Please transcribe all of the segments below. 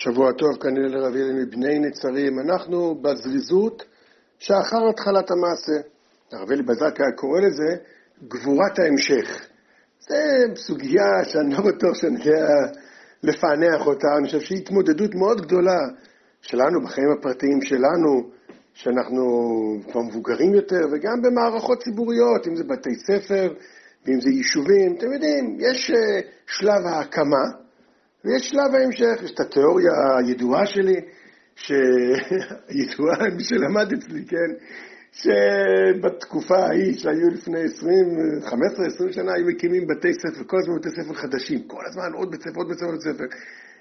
שבוע טוב כנראה לרב ילד מבני נצרים. אנחנו בזריזות שאחר התחלת המעשה. הרב אלי בזק היה קורא לזה גבורת ההמשך. זו סוגיה שאני לא בטוח שאני יודע לפענח אותה. אני חושב שהיא התמודדות מאוד גדולה שלנו בחיים הפרטיים שלנו, שאנחנו כבר מבוגרים יותר, וגם במערכות ציבוריות, אם זה בתי ספר ואם זה יישובים. אתם יודעים, יש אה, שלב ההקמה. ויש שלב ההמשך, יש את התיאוריה הידועה שלי, שידועה, שלמד אצלי, כן, שבתקופה ההיא, שהיו לפני 20, 15-20 שנה, היו מקימים בתי ספר, כל הזמן בתי ספר חדשים, כל הזמן עוד בית ספר, עוד בית ספר, עוד בית ספר.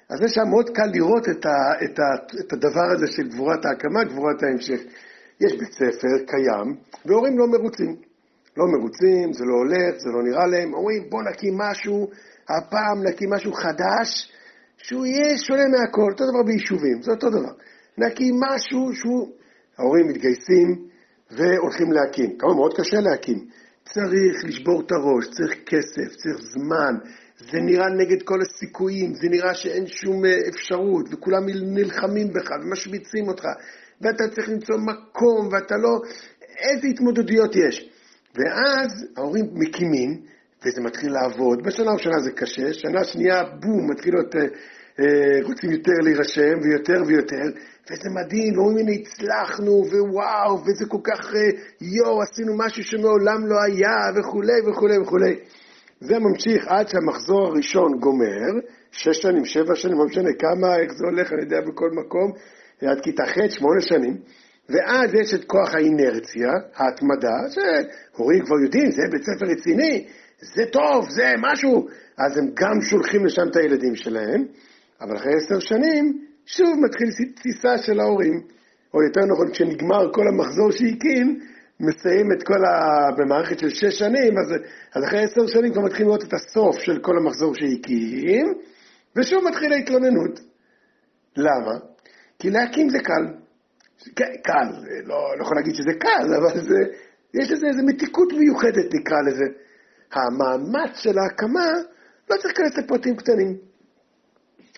אז זה שם מאוד קל לראות את, ה, את, ה, את הדבר הזה של גבורת ההקמה, גבורת ההמשך. יש בית ספר קיים, והורים לא מרוצים. לא מרוצים, זה לא הולך, זה לא נראה להם, אומרים בוא נקים משהו הפעם נקים משהו חדש, שהוא יהיה שונה מהכל, אותו דבר ביישובים, זה אותו דבר. נקים משהו שהוא, ההורים מתגייסים והולכים להקים. כמה מאוד קשה להקים. צריך לשבור את הראש, צריך כסף, צריך זמן, זה נראה נגד כל הסיכויים, זה נראה שאין שום אה, אפשרות, וכולם נלחמים בך ומשמיצים אותך, ואתה צריך למצוא מקום, ואתה לא... איזה התמודדויות יש. ואז ההורים מקימים, וזה מתחיל לעבוד. בשנה הראשונה זה קשה, שנה שנייה, בום, מתחיל להיות, אה, אה, רוצים יותר להירשם, ויותר ויותר, וזה מדהים, ואומרים, הנה הצלחנו, ווואו, וזה כל כך, אה, יואו, עשינו משהו שמעולם לא היה, וכולי וכולי וכולי. זה ממשיך עד שהמחזור הראשון גומר, שש שנים, שבע שנים, לא משנה כמה, איך זה הולך, אני יודע, בכל מקום, עד כיתה ח', שמונה שנים. ואז יש את כוח האינרציה, ההתמדה, שהורים כבר יודעים, זה בית ספר רציני, זה טוב, זה משהו, אז הם גם שולחים לשם את הילדים שלהם, אבל אחרי עשר שנים, שוב מתחיל תסיסה של ההורים, או יותר נכון, כשנגמר כל המחזור שהקים, מסיים את כל ה... במערכת של שש שנים, אז, אז אחרי עשר שנים כבר מתחילים לראות את הסוף של כל המחזור שהקים, ושוב מתחילה התלוננות. למה? כי להקים זה קל. כן, קל, לא, לא יכול להגיד שזה קל, אבל זה, יש לזה איזו מתיקות מיוחדת, נקרא לזה. המאמץ של ההקמה לא צריך להיכנס לפרטים קטנים.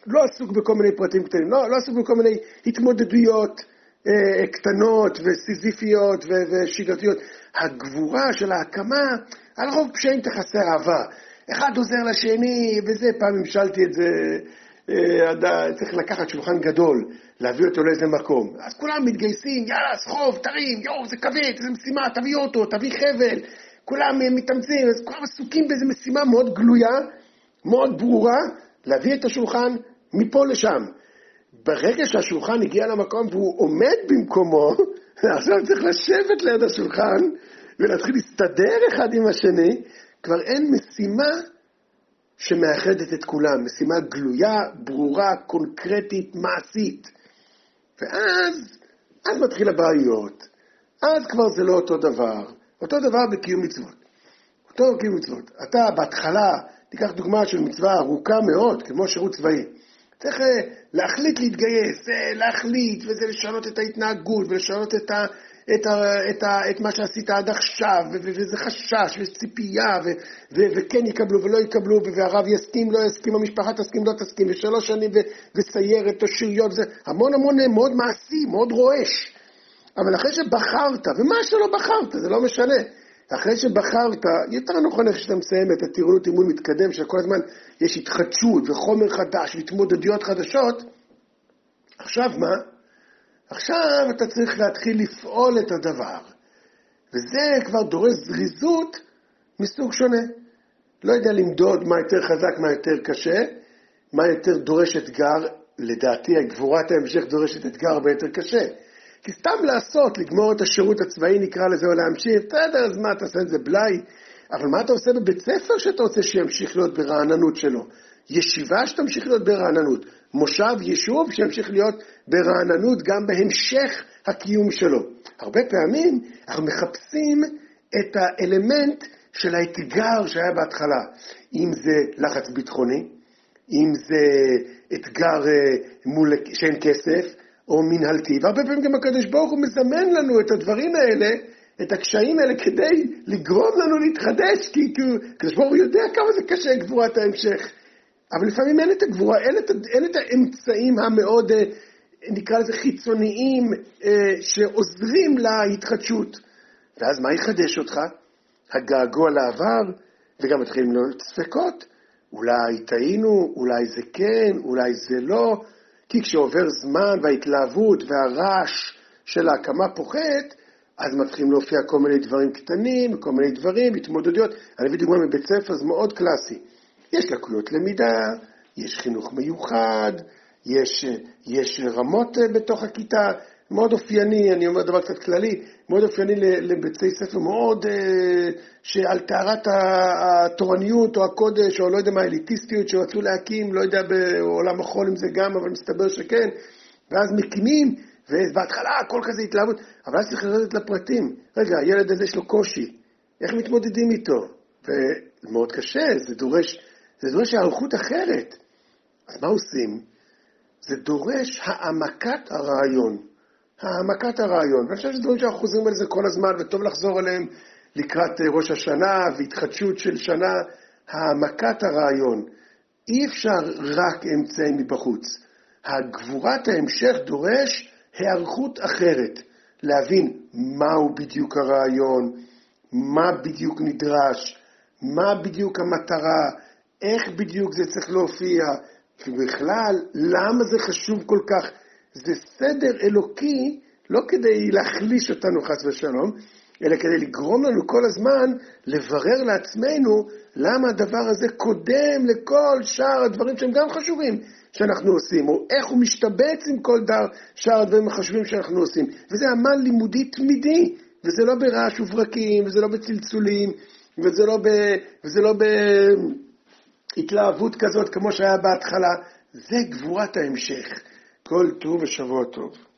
לא עסוק בכל מיני פרטים קטנים, לא, לא עסוק בכל מיני התמודדויות אה, קטנות וסיזיפיות ושגרתיות. הגבורה של ההקמה, על רוב פשעים תכסה אהבה. אחד עוזר לשני, וזה, פעם המשלתי את זה, אה, צריך לקחת שולחן גדול, להביא אותו לאיזה מקום. אז כולם מתגייסים, יאללה, סחוב, תרים, יואו, זה כבד, איזה משימה, תביא אותו, תביא חבל, כולם אה, מתאמצים, אז כולם עסוקים באיזו משימה מאוד גלויה, מאוד ברורה, להביא את השולחן מפה לשם. ברגע שהשולחן הגיע למקום והוא עומד במקומו, עכשיו צריך לשבת ליד השולחן ולהתחיל להסתדר אחד עם השני, כבר אין משימה שמאחדת את כולם, משימה גלויה, ברורה, קונקרטית, מעשית. ואז, אז מתחיל הבעיות. אז כבר זה לא אותו דבר. אותו דבר בקיום מצוות. אותו בקיום מצוות. אתה בהתחלה, תיקח דוגמה של מצווה ארוכה מאוד, כמו שירות צבאי. צריך אה, להחליט להתגייס, אה, להחליט, וזה לשנות את ההתנהגות, ולשנות את, ה, את, ה, את, ה, את מה שעשית עד עכשיו, וזה חשש, ויש ציפייה, ו, ו, וכן יקבלו ולא יקבלו, והרב יסכים, לא יסכים, המשפחה תסכים, לא תסכים, ושלוש שנים, ו, וסיירת או שריון, זה המון המון מאוד מעשי, מאוד רועש. אבל אחרי שבחרת, ומה שלא בחרת, זה לא משנה, אחרי שבחרת, יותר נכון איך שאתה מסיים את הטירונות אימון מתקדם, שכל הזמן יש התחדשות וחומר חדש והתמודדויות חדשות, עכשיו מה? עכשיו אתה צריך להתחיל לפעול את הדבר. וזה כבר דורש זריזות מסוג שונה. לא יודע למדוד מה יותר חזק, מה יותר קשה, מה יותר דורש אתגר. לדעתי, גבורת ההמשך דורשת אתגר הרבה יותר קשה. כי סתם לעשות, לגמור את השירות הצבאי נקרא לזה, או להמשיך, בסדר, אז מה, אתה עושה את זה בלאי? אבל מה אתה עושה בבית ספר שאתה רוצה שימשיך להיות ברעננות שלו? ישיבה שתמשיך להיות ברעננות, מושב, יישוב שימשיך להיות ברעננות גם בהמשך הקיום שלו. הרבה פעמים אנחנו מחפשים את האלמנט של האתגר שהיה בהתחלה, אם זה לחץ ביטחוני, אם זה אתגר אה, מול, שאין כסף, או מנהלתי, והרבה פעמים גם הקדוש ברוך הוא מזמן לנו את הדברים האלה, את הקשיים האלה, כדי לגרום לנו להתחדש, כי הקדוש ברוך הוא יודע כמה זה קשה גבורת ההמשך. אבל לפעמים אין את הגבורה, אין את, אין את האמצעים המאוד, אה, נקרא לזה חיצוניים, אה, שעוזרים להתחדשות. ואז מה יחדש אותך? הגעגוע לעבר, וגם מתחילים להיות ספקות. אולי טעינו, אולי זה כן, אולי זה לא, כי כשעובר זמן וההתלהבות והרעש של ההקמה פוחת, אז מתחילים להופיע כל מיני דברים קטנים, כל מיני דברים, התמודדויות. אני אביא דוגמא מבית ספר, זה מאוד קלאסי. יש לקויות למידה, יש חינוך מיוחד, יש, יש רמות בתוך הכיתה, מאוד אופייני, אני אומר דבר קצת כללי, מאוד אופייני לבתי ספר מאוד, אה, שעל טהרת התורניות או הקודש, או לא יודע מה, האליטיסטיות שרצו להקים, לא יודע בעולם החול אם זה גם, אבל מסתבר שכן, ואז מקימים, ובהתחלה הכל כזה התלהבות, אבל אז צריך לרדת לפרטים. רגע, הילד הזה יש לו קושי, איך מתמודדים איתו? ומאוד קשה, זה דורש, זה דורש היערכות אחרת. אז מה עושים? זה דורש העמקת הרעיון. העמקת הרעיון. ואני חושב שזה דברים שאנחנו חוזרים על זה כל הזמן, וטוב לחזור עליהם לקראת אה, ראש השנה והתחדשות של שנה. העמקת הרעיון. אי אפשר רק אמצעים מבחוץ. הגבורת ההמשך דורש היערכות אחרת. להבין מהו בדיוק הרעיון, מה בדיוק נדרש, מה בדיוק המטרה, איך בדיוק זה צריך להופיע, ובכלל, למה זה חשוב כל כך? זה סדר אלוקי, לא כדי להחליש אותנו חס ושלום, אלא כדי לגרום לנו כל הזמן לברר לעצמנו למה הדבר הזה קודם לכל שאר הדברים שהם גם חשובים שאנחנו עושים, או איך הוא משתבץ עם כל דר שאר הדברים החשובים שאנחנו עושים. וזה עמל לימודי תמידי, וזה לא ברעש וברקים, וזה לא בצלצולים, וזה לא, ב, וזה לא בהתלהבות כזאת כמו שהיה בהתחלה. זה גבורת ההמשך. כל טוב ושבוע טוב.